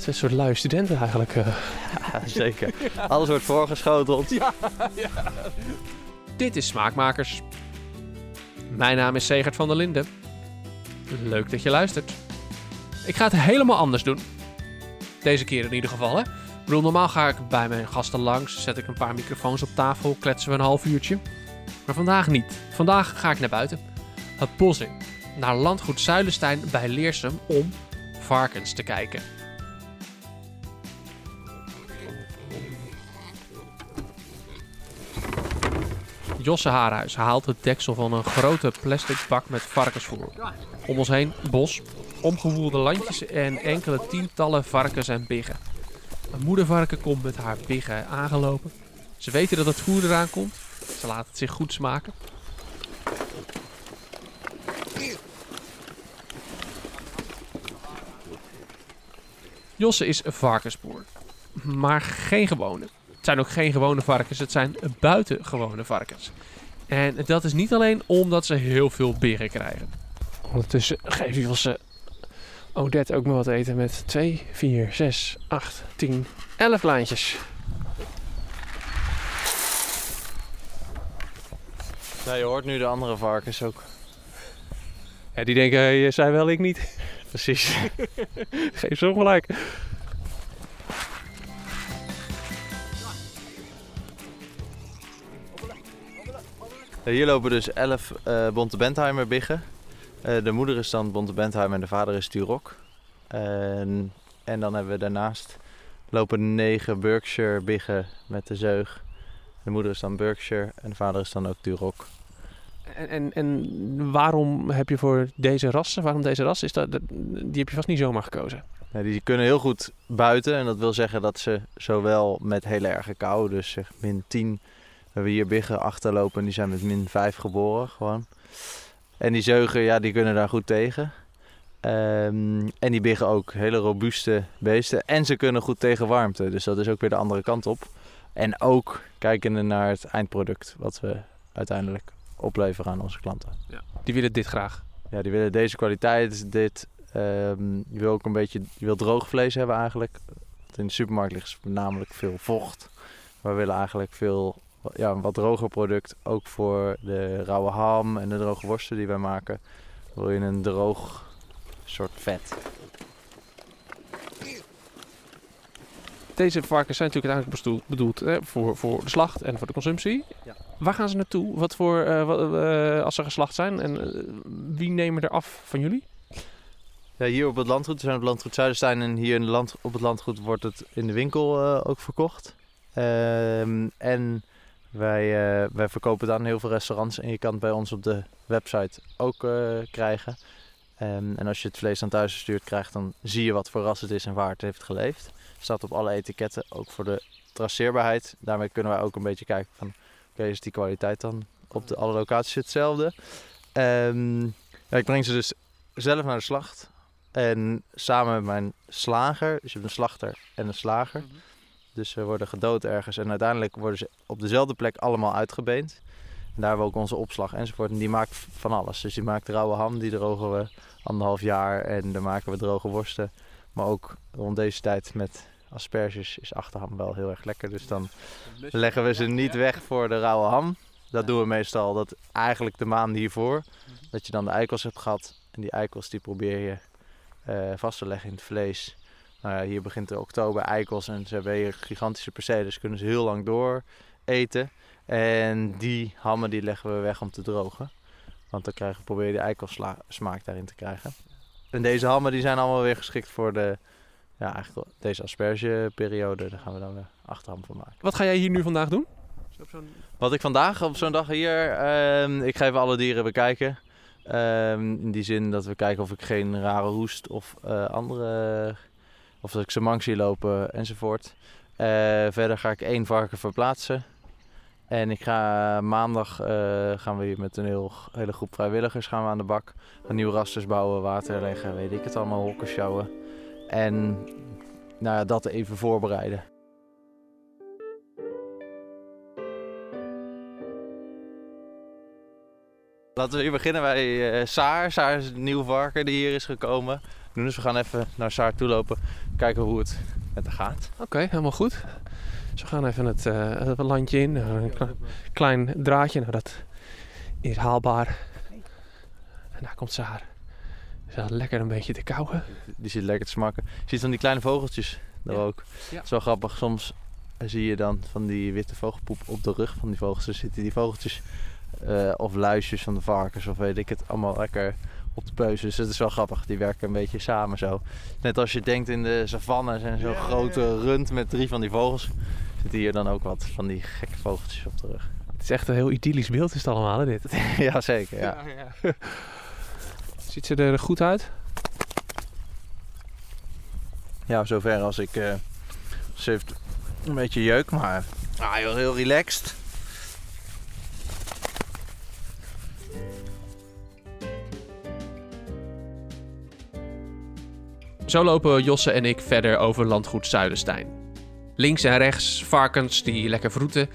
Het is een soort luie studenten eigenlijk. eh. Ja, zeker. Alles wordt voorgeschoteld. Dit is Smaakmakers. Mijn naam is Segert van der Linden. Leuk dat je luistert. Ik ga het helemaal anders doen. Deze keer in ieder geval, hè. Ik bedoel, normaal ga ik bij mijn gasten langs, zet ik een paar microfoons op tafel, kletsen we een half uurtje. Maar vandaag niet. Vandaag ga ik naar buiten. Het bos in. Naar landgoed Zuilenstein bij Leersum om varkens te kijken. Josse Haarhuis haalt het deksel van een grote plastic bak met varkensvoer. Om ons heen bos, omgewoelde landjes en enkele tientallen varkens en biggen. Een moedervarken komt met haar biggen aangelopen. Ze weten dat het voer eraan komt. Ze laten het zich goed smaken. Josse is een varkensboer. Maar geen gewone. Het zijn ook geen gewone varkens, het zijn buitengewone varkens. En dat is niet alleen omdat ze heel veel biggen krijgen. Ondertussen geef Josse Odette ook maar wat eten met 2, 4, 6, 8, 10, 11 lijntjes. Ja, je hoort nu de andere varkens ook. Ja, die denken, hey, zij wel, ik niet. Precies. Geef ze gelijk. Hier lopen dus 11 eh Bonte Bentheimer biggen. Eh, de moeder is dan Bonte Bentheimer en de vader is Turok. En, en dan hebben we daarnaast lopen 9 Berkshire biggen met de zeug. De moeder is dan Berkshire en de vader is dan ook Turok. En, en, en waarom heb je voor deze rassen, waarom deze ras, is dat, dat- die heb je vast niet zomaar gekozen. Ja, die kunnen heel goed buiten en dat wil zeggen dat ze zowel met hele erge kou, dus zeg min 10, we hebben hier biggen achterlopen en die zijn met min 5 geboren gewoon. En die zeugen, ja, die kunnen daar goed tegen. Ehm, en die biggen ook hele robuuste beesten en ze kunnen goed tegen warmte, dus dat is ook weer de andere kant op. En ook kijkende naar het eindproduct wat we uiteindelijk opleveren aan onze klanten. Die willen dit graag. Ja, die willen deze kwaliteit, dit. ehm, je wil ook een beetje, je wil droog vlees hebben eigenlijk. Want in de supermarkt ligt namelijk veel vocht. We willen eigenlijk veel, ja, een wat droger product. Ook voor de rauwe ham en de droge worsten die wij maken. Wil je een droog soort vet. Deze varkens zijn natuurlijk uiteindelijk bedoeld hè, voor, voor de slacht en voor de consumptie. Ja. Waar gaan ze naartoe? Wat voor, eh, wat, eh, als ze geslacht zijn? En eh, wie nemen er af van jullie? Ja, hier op het landgoed, we zijn op het landgoed Zuiderstein en hier in land, op het landgoed wordt het in de winkel ook verkocht. Ehm, en wij, eh, wij verkopen het aan heel veel restaurants en je kan het bij ons op de website ook eh, krijgen. Ehm, en als je het vlees dan thuis gestuurd krijgt, dan zie je wat voor ras het is en waar het heeft geleefd. staat op alle etiketten, ook voor de traceerbaarheid. Daarmee kunnen wij ook een beetje kijken van, oké, is die kwaliteit dan op de, alle locaties hetzelfde? Ehm, ja, ik breng ze dus zelf naar de slacht. En samen met mijn slager, dus je hebt een slachter en een slager. Dus ze worden gedood ergens en uiteindelijk worden ze op dezelfde plek allemaal uitgebeend. En daar hebben we ook onze opslag enzovoort. En die maakt van alles. Dus die maakt rauwe ham, die drogen we anderhalf jaar. En dan maken we droge worsten. Maar ook rond deze tijd met asperges is achterham wel heel erg lekker. Dus dan leggen we ze niet weg voor de rauwe ham. Dat doen we meestal dat eigenlijk de maand hiervoor. Dat je dan de eikels hebt gehad. En die eikels die probeer je eh, vast te leggen in het vlees. Nou ja, hier begint de oktober eikels en ze hebben hier gigantische percelen, dus kunnen ze heel lang door eten. En die hammen die leggen we weg om te drogen. Want dan krijgen, probeer je de eikelsmaak daarin te krijgen. En deze hammen die zijn allemaal weer geschikt voor de, ja, eigenlijk deze aspergeperiode. Daar gaan we dan weer achterham van maken. Wat ga jij hier nu vandaag doen? Wat ik vandaag op zo'n dag hier, ehm, ik ga even alle dieren bekijken. Ehm, in die zin dat we kijken of ik geen rare hoest of eh, andere, of dat ik ze mank zie lopen enzovoort. Eh, verder ga ik één varken verplaatsen. En ik ga maandag eh, gaan we hier met een heel, hele groep vrijwilligers gaan we aan de bak. Nieuwe rasters bouwen, water leggen, weet ik het allemaal, hokken sjouwen. En nou ja, dat even voorbereiden. Laten we hier beginnen bij eh, Saar. Saar is een nieuw varken die hier is gekomen. Dus we gaan even naar Saar toe lopen. Kijken hoe het met haar gaat. Oké, helemaal goed. Dus we gaan even het, eh, het landje in. Eh, Een kle- klein draadje. Nou, dat is haalbaar. En daar komt Saar. Is wel lekker een beetje te kauwen. Die zit lekker te smakken. Je ziet van die kleine vogeltjes daar Ja. ook. Ja. Het is wel grappig. Soms zie je dan van die witte vogelpoep op de rug van die vogels. Er zitten die vogeltjes eh, of luisjes van de varkens of weet ik het allemaal lekker op de peus. Dus het is wel grappig. Die werken een beetje samen zo. Net als je denkt in de savanne zijn zo'n grote rund met drie van die vogels. Zitten hier dan ook wat van die gekke vogeltjes op de rug. Het is echt een heel idyllisch beeld is het allemaal, hè, dit. ja, zeker. Ja. Ziet ze er goed uit? Ja, zover als ik. eh ze heeft een beetje jeuk, maar ah, heel, heel relaxed. Zo lopen Josse en ik verder over landgoed Zuidenstein. Links en rechts varkens die lekker vroeten,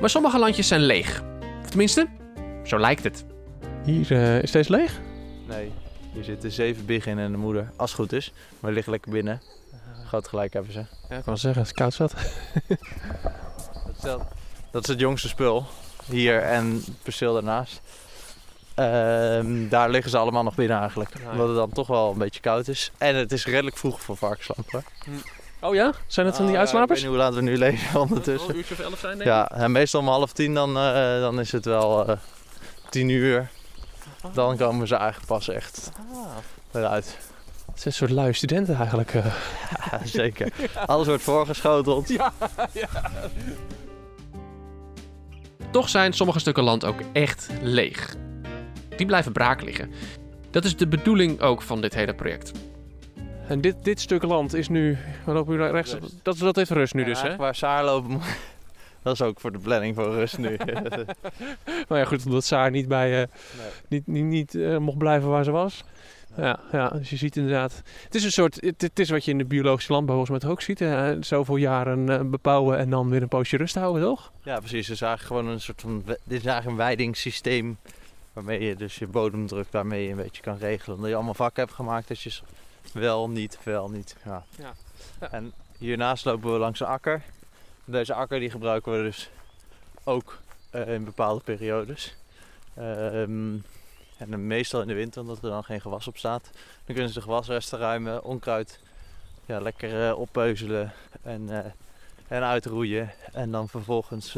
maar sommige landjes zijn leeg. Of tenminste, zo lijkt het. Hier is deze leeg? Nee, hier zitten zeven biggen in en de moeder, als het goed is. Maar liggen lekker binnen. Groot gelijk hebben ze. Ja, ik kan wel zeggen, het is koud zat. Dat is, wel- dat is het jongste spul. Hier en het perceel daarnaast. Ehm, daar liggen ze allemaal nog binnen eigenlijk. ja. Omdat het dan toch wel een beetje koud is. En het is redelijk vroeg voor varkenslamp. hoor. Oh ja? Zijn dat van die Ah, ja, uitslapers? ik weet niet hoe laat we nu leven ondertussen. Een uurtje of elf zijn, Ja, en meestal om half tien dan, eh, dan is het wel eh, tien uur. Dan komen ze eigenlijk pas echt eruit. Het zijn een soort lui studenten eigenlijk. eh. Ja, zeker. Alles wordt voorgeschoteld. Toch zijn sommige stukken land ook echt leeg. Die blijven braak liggen. Dat is de bedoeling ook van dit hele project. En dit, dit stuk land is nu. We lopen rechts. Rust. Dat, dat heeft rust nu Ja, dus, hè? Waar Saar lopen Dat is ook voor de planning voor rust nu. Maar ja, goed, omdat Saar niet bij. eh, Nee. niet, niet, niet eh, mocht blijven waar ze was. Ja, ja, dus je ziet inderdaad. Het is een soort. Het, het is wat je in de biologische landbouw volgens mij ook ziet. hè. zoveel jaren eh, bebouwen en dan weer een poosje rust houden, toch? ja, precies. Is eigenlijk gewoon een soort van... Dit is eigenlijk een weidingssysteem. Waarmee je dus je bodemdruk daarmee een beetje kan regelen. Omdat je allemaal vakken hebt gemaakt. Dat je wel, niet, wel, niet. Ja. Ja. Ja. En hiernaast lopen we langs een akker. Deze akker die gebruiken we dus ook eh, in bepaalde periodes. Ehm, en meestal in de winter, omdat er dan geen gewas op staat. Dan kunnen ze de gewasresten ruimen, onkruid ja, lekker eh, oppeuzelen en, eh, en uitroeien. En dan vervolgens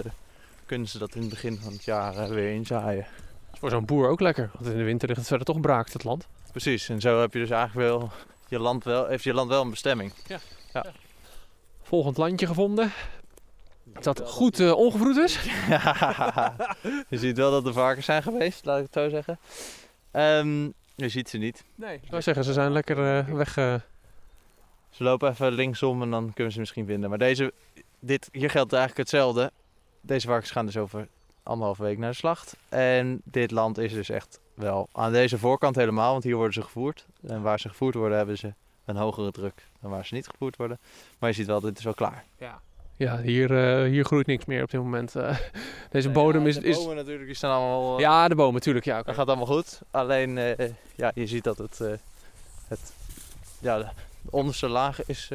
kunnen ze dat in het begin van het jaar weer inzaaien. Is voor zo'n boer ook lekker. Want in de winter ligt het verder toch braak, het land. Precies, en zo heb je dus eigenlijk wel je land wel, heeft je land wel een bestemming. Volgend landje gevonden. Dat goed eh, ongevroed is. je ziet wel dat er varkens zijn geweest, laat ik het zo zeggen. Ehm, je ziet ze niet. Nee. Ik zou zeggen, ze zijn lekker eh, weg. eh. Ze lopen even linksom en dan kunnen we ze misschien vinden. Maar deze, dit, hier geldt eigenlijk hetzelfde. Deze varkens gaan dus over anderhalve week naar de slacht. En dit land is dus echt wel aan deze voorkant helemaal, want hier worden ze gevoerd. En waar ze gevoerd worden hebben ze een hogere druk dan waar ze niet gevoerd worden. Maar je ziet wel, dit is wel klaar. Ja, hier, eh, hier groeit niks meer op dit moment. eh. deze bodem is... De is bomen natuurlijk, die staan allemaal... ja, de bomen, natuurlijk. Ja. Dat gaat allemaal goed. Alleen, eh, ja, je ziet dat het... eh, het ja, de onderste laag is...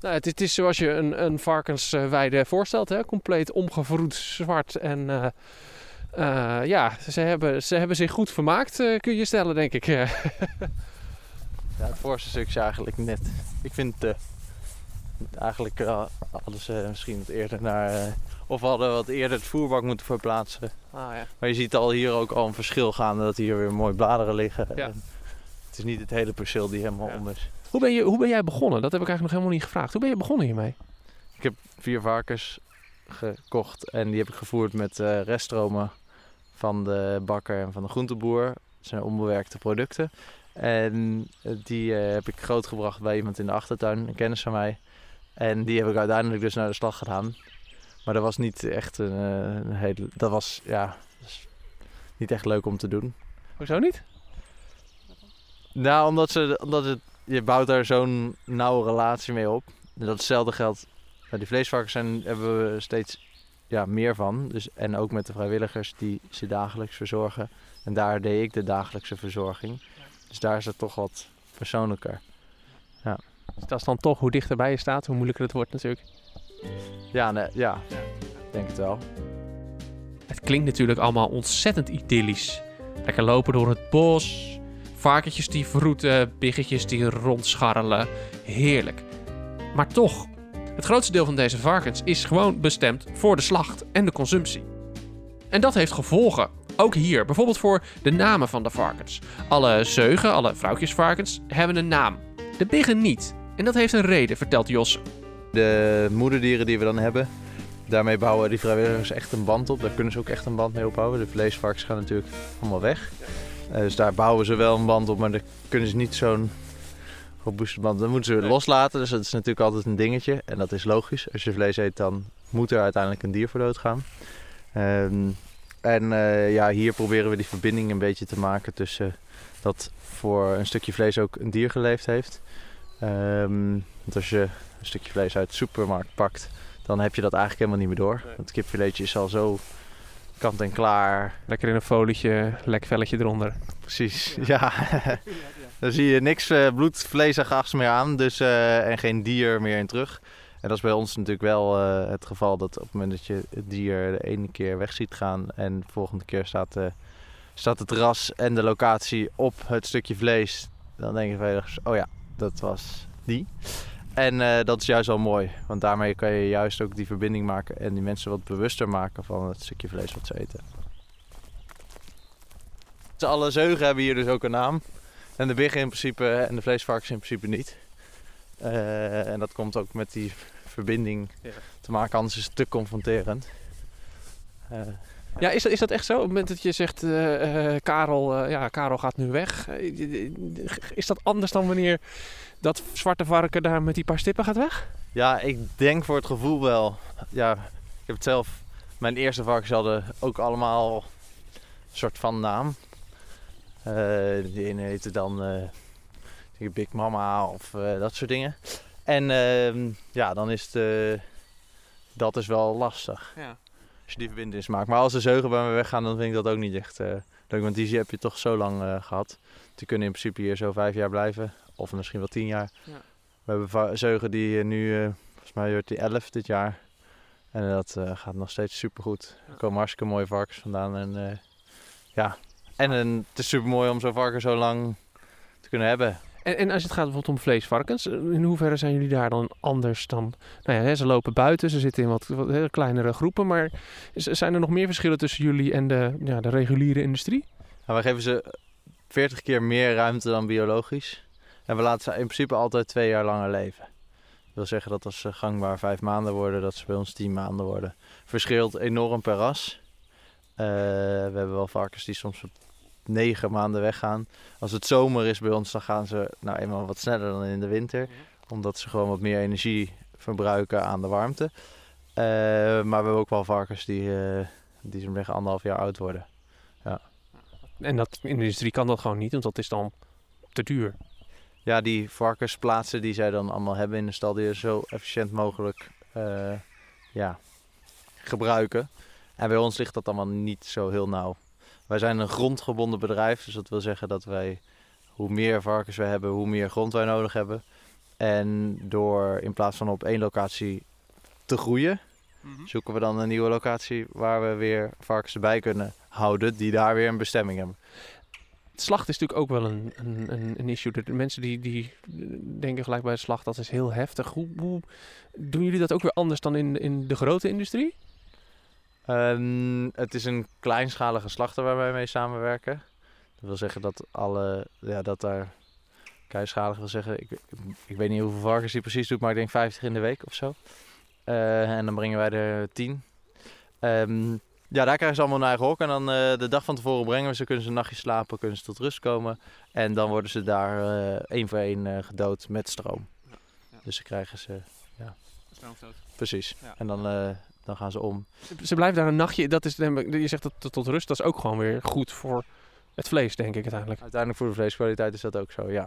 Nou, het, het is zoals je een, een varkensweide voorstelt, hè? compleet omgevroed, zwart. En eh, eh, ja, ze hebben, ze hebben zich goed vermaakt, eh, kun je stellen, denk ik. Ja, het voorste stuk is eigenlijk net. Ik vind eigenlijk hadden ze misschien wat eerder naar. of hadden wat eerder het voerbak moeten verplaatsen. ah, ja. Maar je ziet al hier ook al een verschil gaande dat hier weer mooi bladeren liggen. Ja. En het is niet het hele perceel die helemaal Ja. om is. Hoe, ben je, hoe ben jij begonnen? Dat heb ik eigenlijk nog helemaal niet gevraagd. Hoe ben je begonnen hiermee? Vier varkens gekocht en die heb ik gevoerd met eh, reststromen van de bakker en van de groenteboer. Dat zijn onbewerkte producten. En eh, die eh, heb ik grootgebracht bij iemand in de achtertuin, een kennis van mij. En die heb ik uiteindelijk dus naar de slag gedaan. Maar dat was niet echt een, een hele... Dat was, ja... niet echt leuk om te doen. Hoezo niet? Nou, omdat, ze, omdat het, je bouwt daar zo'n nauwe relatie mee op. En dat hetzelfde geldt. Bij die vleesvarkens zijn, hebben we steeds ja, meer van. Dus, en ook met de vrijwilligers die ze dagelijks verzorgen. En daar deed ik de dagelijkse verzorging. Dus daar is het toch wat persoonlijker. Dus dat is dan toch hoe dichterbij je staat, hoe moeilijker het wordt natuurlijk. Ja, nee, ja. denk het wel. Het klinkt natuurlijk allemaal ontzettend idyllisch. Lekker lopen door het bos, varkentjes die vroeten, biggetjes die rondscharrelen. Heerlijk. Maar toch, het grootste deel van deze varkens is gewoon bestemd voor de slacht en de consumptie. En dat heeft gevolgen. Ook hier, bijvoorbeeld voor de namen van de varkens. Alle zeugen, alle vrouwtjesvarkens, hebben een naam. De biggen niet. En dat heeft een reden, vertelt Jos. De moederdieren die we dan hebben, daarmee bouwen die vrijwilligers echt een band op. Daar kunnen ze ook echt een band mee opbouwen. De vleesvarkens gaan natuurlijk allemaal weg. Eh, dus daar bouwen ze wel een band op, maar daar kunnen ze niet zo'n robuuste band. Dan moeten ze weer loslaten, dus dat is natuurlijk altijd een dingetje. En dat is logisch. Als je vlees eet, dan moet er uiteindelijk een dier voor dood gaan. Ehm, en eh, ja, hier proberen we die verbinding een beetje te maken tussen dat voor een stukje vlees ook een dier geleefd heeft. Ehm, want als je een stukje vlees uit de supermarkt pakt, dan heb je dat eigenlijk helemaal niet meer door. Want het kipfiletje is al zo kant en klaar. Lekker in een folietje, lek velletje eronder. Precies, ja. Dan zie je niks uh, bloed, vlees en gas meer aan dus, eh, en geen dier meer in terug. En dat is bij ons natuurlijk wel eh, het geval dat op het moment dat je het dier de ene keer weg ziet gaan en de volgende keer staat, staat het ras en de locatie op het stukje vlees, dan denk je veilig, oh ja, dat was die. En eh, dat is juist wel mooi, want daarmee kan je juist ook die verbinding maken en die mensen wat bewuster maken van het stukje vlees wat ze eten. Alle zeugen hebben hier dus ook een naam. En de biggen in principe en de vleesvarkens in principe niet. Eh, en dat komt ook met die verbinding Ja. te maken, anders is het te confronterend. Eh, Ja, is dat, is dat echt zo? Op het moment dat je zegt, eh, eh, Karel, eh, ja, Karel gaat nu weg. is dat anders dan wanneer dat zwarte varken daar met die paar stippen gaat weg? ja, ik denk voor het gevoel wel. Ja, ik heb het zelf. Mijn eerste varkens hadden ook allemaal een soort van naam. Eh die ene heette dan eh, Big Mama of eh, dat soort dingen. En ehm, ja, dan is het, eh, dat is wel lastig. Ja. Als je die verbindenis maakt. Maar als de zeugen bij me weggaan, dan vind ik dat ook niet echt eh, leuk. Want die heb je toch zo lang eh, gehad. Die kunnen in principe hier zo vijf jaar blijven. Of misschien wel tien jaar. Ja. We hebben zeugen die eh, nu, volgens mij wordt die elf dit jaar. En dat gaat nog steeds supergoed. Er komen hartstikke mooie varkens vandaan. En ja, en het is super mooi om zo'n varken zo lang te kunnen hebben. En, als het gaat bijvoorbeeld om vleesvarkens, eh, in hoeverre zijn jullie daar dan anders dan... Nou ja, ze lopen buiten, ze zitten in wat, wat kleinere groepen, maar zijn er nog meer verschillen tussen jullie en de, ja, de reguliere industrie? Nou, wij geven ze 40 keer meer ruimte dan biologisch. En we laten ze in principe altijd twee jaar langer leven. Dat wil zeggen dat als ze gangbaar vijf maanden worden, dat ze bij ons tien maanden worden. Verschilt enorm per ras. Eh, we hebben wel varkens die soms negen maanden weggaan. Als het zomer is bij ons, dan gaan ze nou eenmaal wat sneller dan in de winter. Omdat ze gewoon wat meer energie verbruiken aan de warmte. Eh, maar we hebben ook wel varkens die, eh die zo'n beetje anderhalf jaar oud worden. En dat, in de industrie kan dat gewoon niet, want dat is dan te duur. ja, die varkensplaatsen die zij dan allemaal hebben in de stal, die zo efficiënt mogelijk eh, ja, gebruiken. En bij ons ligt dat allemaal niet zo heel nauw. Wij zijn een grondgebonden bedrijf, dus dat wil zeggen dat wij, hoe meer varkens we hebben, hoe meer grond wij nodig hebben. En door in plaats van op één locatie te groeien, zoeken we dan een nieuwe locatie waar we weer varkens erbij kunnen houden, die daar weer een bestemming hebben. Slacht is natuurlijk ook wel een, een, een, issue. De mensen die, die denken gelijk bij de slacht, dat is heel heftig. Hoe, hoe doen jullie dat ook weer anders dan in, in de grote industrie? Ehm, het is een kleinschalige slachter waar wij mee samenwerken. Dat wil zeggen dat alle, ja, dat daar kleinschalig wil zeggen, ik, ik weet niet hoeveel varkens hij precies doet, maar ik denk 50 in de week of zo. Eh, en dan brengen wij er 10. Ehm, ja, daar krijgen ze allemaal een eigen hok. En dan eh, de dag van tevoren brengen we ze, kunnen ze een nachtje slapen, kunnen ze tot rust komen. En dan worden ze daar eh, één voor één gedood met stroom. Ja, ja. Dus ze krijgen ze, precies. Ja. En dan, dan gaan ze om. Ze, blijven daar een nachtje. Dat is, je zegt dat tot, rust. Dat is ook gewoon weer goed voor het vlees, denk ik uiteindelijk. Uiteindelijk voor de vleeskwaliteit is dat ook zo, ja.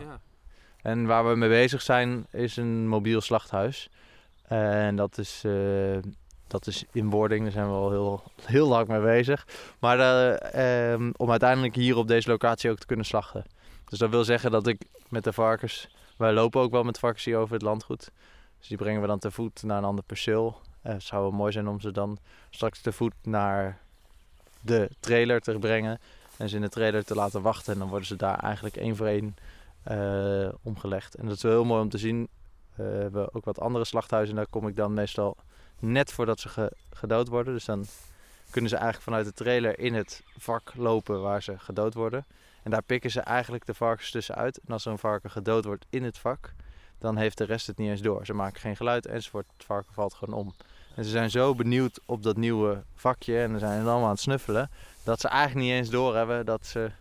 En waar we mee bezig zijn is een mobiel slachthuis. En dat is, eh, dat is in wording, daar zijn we al heel, heel lang mee bezig. Maar eh, ehm, om uiteindelijk hier op deze locatie ook te kunnen slachten. Dus dat wil zeggen dat ik met de varkens, wij lopen ook wel met varkens hier over het landgoed. Dus die brengen we dan te voet naar een ander perceel. Het zou wel mooi zijn om ze dan straks te voet naar de trailer te brengen. En ze in de trailer te laten wachten. En dan worden ze daar eigenlijk één voor één eh, omgelegd. En dat is wel heel mooi om te zien. Eh, we hebben ook wat andere slachthuizen. En daar kom ik dan meestal net voordat ze ge- gedood worden. Dus dan kunnen ze eigenlijk vanuit de trailer in het vak lopen waar ze gedood worden. En daar pikken ze eigenlijk de varkens tussenuit. En als zo'n varken gedood wordt in het vak, dan heeft de rest het niet eens door. Ze maken geen geluid enzovoort. Het varken valt gewoon om. En ze zijn zo benieuwd op dat nieuwe vakje en dan zijn ze allemaal aan het snuffelen. Dat ze eigenlijk niet eens doorhebben dat ze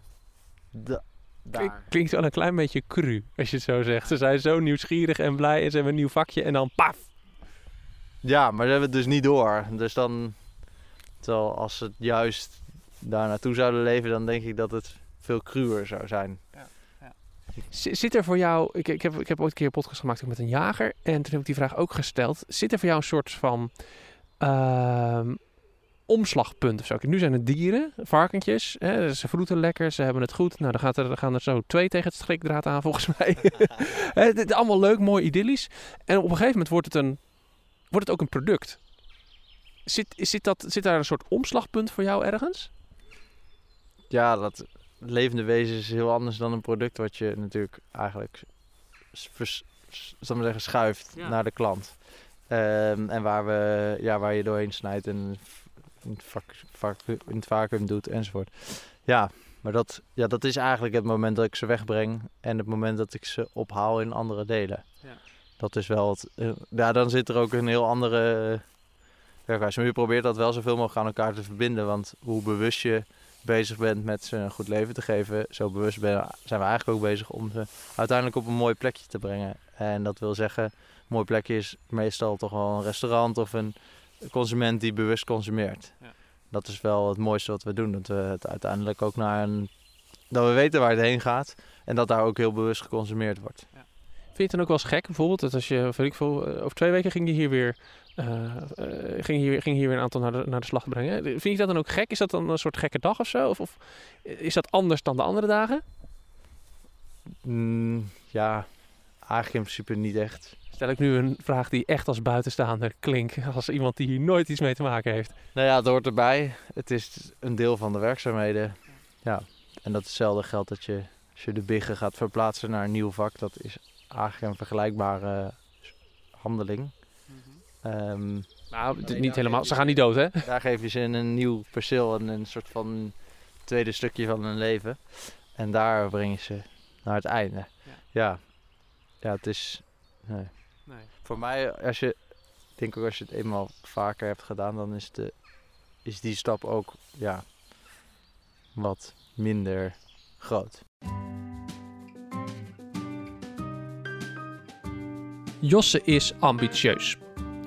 da- daar... Klinkt wel een klein beetje cru, als je het zo zegt. Ze zijn zo nieuwsgierig en blij en ze hebben een nieuw vakje en dan paf. Ja, maar ze hebben het dus niet door. Dus dan, terwijl als ze het juist daar naartoe zouden leven, dan denk ik dat het veel cruwer zou zijn. Z- Zit er voor jou, ik, ik, heb, ik heb ooit een keer een podcast gemaakt met een jager en toen heb ik die vraag ook gesteld. Zit er voor jou een soort van ehm, omslagpunt of zo? Nu zijn het dieren, varkentjes, hè, ze vroeten lekker, ze hebben het goed. Nou, dan, gaat er, dan gaan er zo twee tegen het strikdraad aan volgens mij. Het is allemaal leuk, mooi, idyllisch. En op een gegeven moment wordt het, een, wordt het ook een product. Zit, zit, dat, zit daar een soort omslagpunt voor jou ergens? Ja, dat levende wezen is heel anders dan een product wat je natuurlijk eigenlijk vers- zal ik maar zeggen, schuift Ja. naar de klant. Ehm, en waar, we, ja, waar je doorheen snijdt en in het, vak, vak- in het vacuüm doet enzovoort. Ja, maar dat, ja, dat is eigenlijk het moment dat ik ze wegbreng en het moment dat ik ze ophaal in andere delen. Ja. Dat is wel het. eh, Ja, dan zit er ook een heel andere werkwijze. Maar je probeert dat wel zoveel mogelijk aan elkaar te verbinden. Want hoe bewust je bezig bent met ze een goed leven te geven, zo bewust ben, zijn we eigenlijk ook bezig om ze uiteindelijk op een mooi plekje te brengen. En dat wil zeggen, een mooi plekje is meestal toch wel een restaurant of een consument die bewust consumeert. Ja. Dat is wel het mooiste wat we doen. Dat we het uiteindelijk ook naar een. dat we weten waar het heen gaat en dat daar ook heel bewust geconsumeerd wordt. Vind je het dan ook wel eens gek, bijvoorbeeld, dat als je, weet ik veel, eh, over twee weken ging je hier weer, eh, eh, ging hier, ging hier weer een aantal naar de, naar de slag brengen. Vind je dat dan ook gek? Is dat dan een soort gekke dag of zo? Of, of is dat anders dan de andere dagen? Mm, ja, eigenlijk in principe niet echt. Stel ik nu een vraag die echt als buitenstaander klinkt, als iemand die hier nooit iets mee te maken heeft. Nou ja, het hoort erbij. Het is een deel van de werkzaamheden. Ja, en dat hetzelfde geldt dat je, als je de biggen gaat verplaatsen naar een nieuw vak, dat is eigenlijk een vergelijkbare handeling. Ehm, Nou, Alleen niet helemaal. Ze gaan niet dood, hè? daar geef je ze een nieuw perceel en een soort van tweede stukje van hun leven. En daar breng je ze naar het einde. Ja. Ja, ja, het is. Nee. Nee. Voor mij, als je, ik denk ook als je het eenmaal vaker hebt gedaan, dan is, de, is die stap ook ja, wat minder groot. Josse is ambitieus.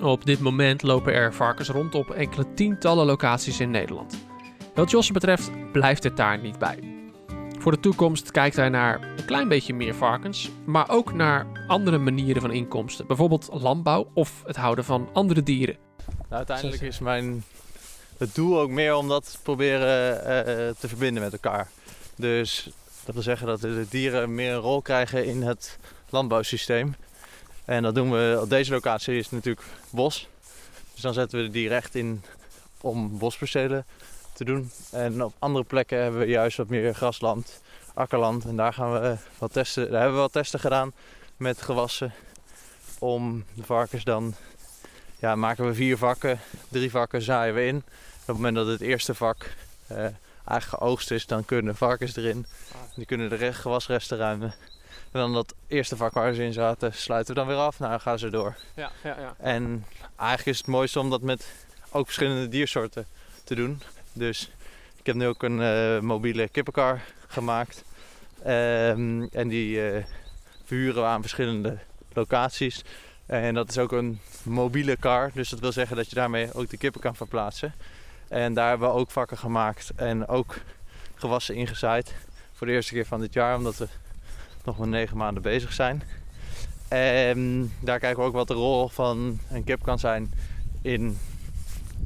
Op dit moment lopen er varkens rond op enkele tientallen locaties in Nederland. Wat Josse betreft blijft het daar niet bij. Voor de toekomst kijkt hij naar een klein beetje meer varkens, maar ook naar andere manieren van inkomsten. Bijvoorbeeld landbouw of het houden van andere dieren. Nou, uiteindelijk is mijn het doel ook meer om dat te proberen eh, eh, te verbinden met elkaar. Dus dat wil zeggen dat de dieren meer een rol krijgen in het landbouwsysteem. En dat doen we op deze locatie is het natuurlijk bos. Dus dan zetten we de dieren echt in om bospercelen te doen. En op andere plekken hebben we juist wat meer grasland, akkerland. En daar gaan we eh, wat testen. Daar hebben we wat testen gedaan met gewassen. Om de varkens dan ja, maken we vier vakken, drie vakken zaaien we in. Op het moment dat het eerste vak eh, eigenlijk geoogst is, dan kunnen de varkens erin. Die kunnen de re- gewasresten ruimen. En dan dat eerste vak waar ze in zaten, sluiten we dan weer af. Nou, dan gaan ze door. Ja, ja, ja. En eigenlijk is het mooiste om dat met ook verschillende diersoorten te doen. Dus ik heb nu ook een eh, mobiele kippenkar gemaakt. Ehm, en die eh, verhuren we aan verschillende locaties. En dat is ook een mobiele kar. Dus dat wil zeggen dat je daarmee ook de kippen kan verplaatsen. En daar hebben we ook vakken gemaakt en ook gewassen ingezaaid. Voor de eerste keer van dit jaar, omdat we nog maar negen maanden bezig zijn. En daar kijken we ook wat de rol van een kip kan zijn in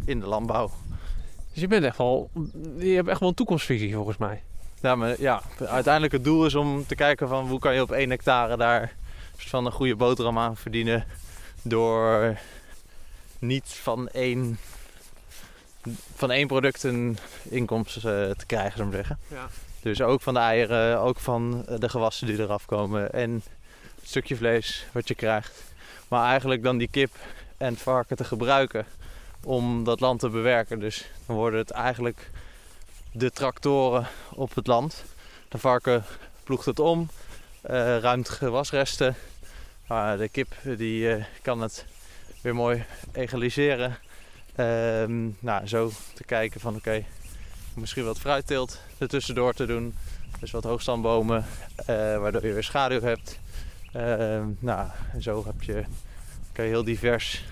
in de landbouw. Dus je bent echt wel, je hebt echt wel een toekomstvisie volgens mij. Ja, maar ja, uiteindelijk het doel is om te kijken van hoe kan je op één hectare daar van een goede boterham aan verdienen. Door niet van één, van één product een inkomsten eh, te krijgen, zou ik maar zeggen. Ja. Dus ook van de eieren, ook van de gewassen die eraf komen en het stukje vlees wat je krijgt. Maar eigenlijk dan die kip en varken te gebruiken om dat land te bewerken. Dus dan worden het eigenlijk de tractoren op het land. De varken ploegt het om, eh, ruimt gewasresten. De kip die eh, kan het weer mooi egaliseren. Ehm, nou, zo te kijken van oké, misschien wat fruitteelt ertussendoor te doen. Dus wat hoogstandbomen, eh, waardoor je weer schaduw hebt. Ehm, nou, en zo heb je, kan je heel divers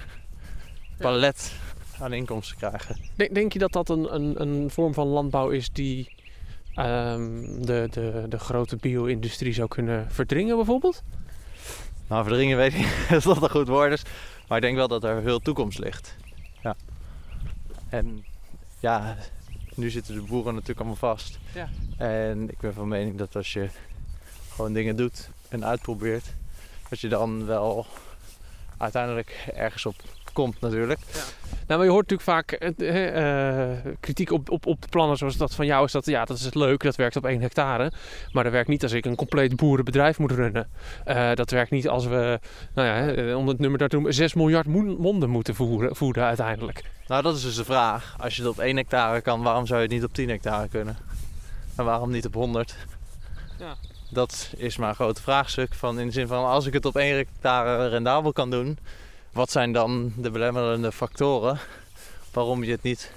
palet aan inkomsten krijgen. Denk, denk je dat dat een, een, een vorm van landbouw is die ehm, de, de, de grote bio-industrie zou kunnen verdringen bijvoorbeeld? Nou, verdringen weet ik niet of dat een goed woord is. Maar ik denk wel dat er veel toekomst ligt. Ja. En ja, nu zitten de boeren natuurlijk allemaal vast. Ja. En ik ben van mening dat als je gewoon dingen doet en uitprobeert, dat je dan wel uiteindelijk ergens op komt natuurlijk. Nou, maar je hoort natuurlijk vaak eh, eh, kritiek op, op, op de plannen zoals dat van jou is dat ja, dat is het leuk, dat werkt op één hectare. Maar dat werkt niet als ik een compleet boerenbedrijf moet runnen. Eh, dat werkt niet als we, nou ja, om het nummer daar te noemen, 6 miljard monden moeten voeren, voeden uiteindelijk. Nou, dat is dus de vraag. Als je het op 1 hectare kan, waarom zou je het niet op 10 hectare kunnen? En waarom niet op 100? Ja. Dat is maar een groot vraagstuk. Van in de zin van, als ik het op 1 hectare rendabel kan doen, wat zijn dan de belemmerende factoren waarom je het niet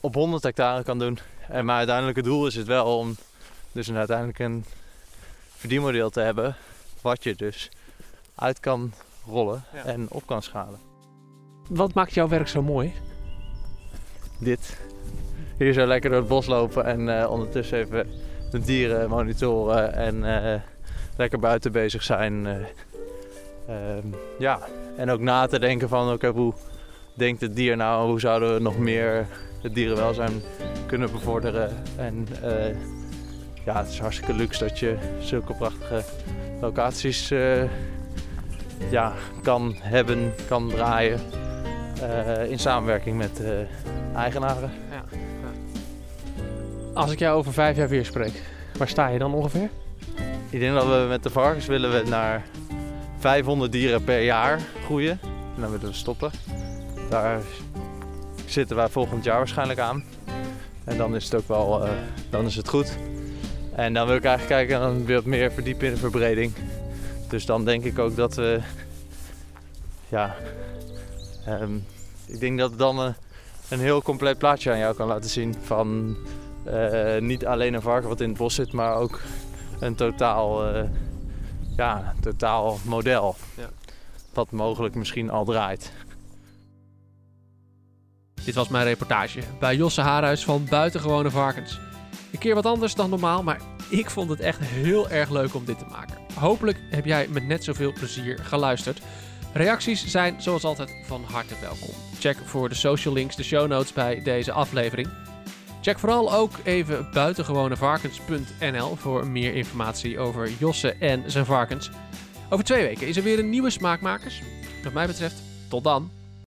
op 100 hectare kan doen? En maar uiteindelijk het doel is het wel om dus een, uiteindelijk een verdienmodel te hebben, wat je dus uit kan rollen Ja. en op kan schalen. Wat maakt jouw werk zo mooi? dit. Hier zo lekker door het bos lopen en eh, ondertussen even de dieren monitoren en eh, lekker buiten bezig zijn. eh. Ehm, ja, en ook na te denken van oké, hoe denkt het dier nou, hoe zouden we nog meer het dierenwelzijn kunnen bevorderen. En eh, ja, het is hartstikke luxe dat je zulke prachtige locaties eh, ja, kan hebben, kan draaien. eh, in samenwerking met eigenaren. Als ik jou over vijf jaar weer spreek, waar sta je dan ongeveer? Ik denk dat we met de varkens willen we naar 500 dieren per jaar groeien. En dan willen we stoppen. Daar zitten wij volgend jaar waarschijnlijk aan. En dan is het ook wel, eh, dan is het goed. En dan wil ik eigenlijk kijken en dan weer wat meer verdiepen in de verbreding. Dus dan denk ik ook dat we, ja, ehm, ik denk dat het dan een, een heel compleet plaatje aan jou kan laten zien van eh, niet alleen een varken wat in het bos zit, maar ook een totaal, eh, ja, totaal model. Ja. Wat mogelijk misschien al draait. Dit was mijn reportage bij Josse Haarhuis van Buitengewone Varkens. Een keer wat anders dan normaal, maar ik vond het echt heel erg leuk om dit te maken. Hopelijk heb jij met net zoveel plezier geluisterd. Reacties zijn zoals altijd van harte welkom. Check voor de social links de show notes bij deze aflevering. Check vooral ook even buitengewonevarkens.nl voor meer informatie over Josse en zijn varkens. Over twee weken is er weer een nieuwe Smaakmakers. Wat mij betreft, tot dan.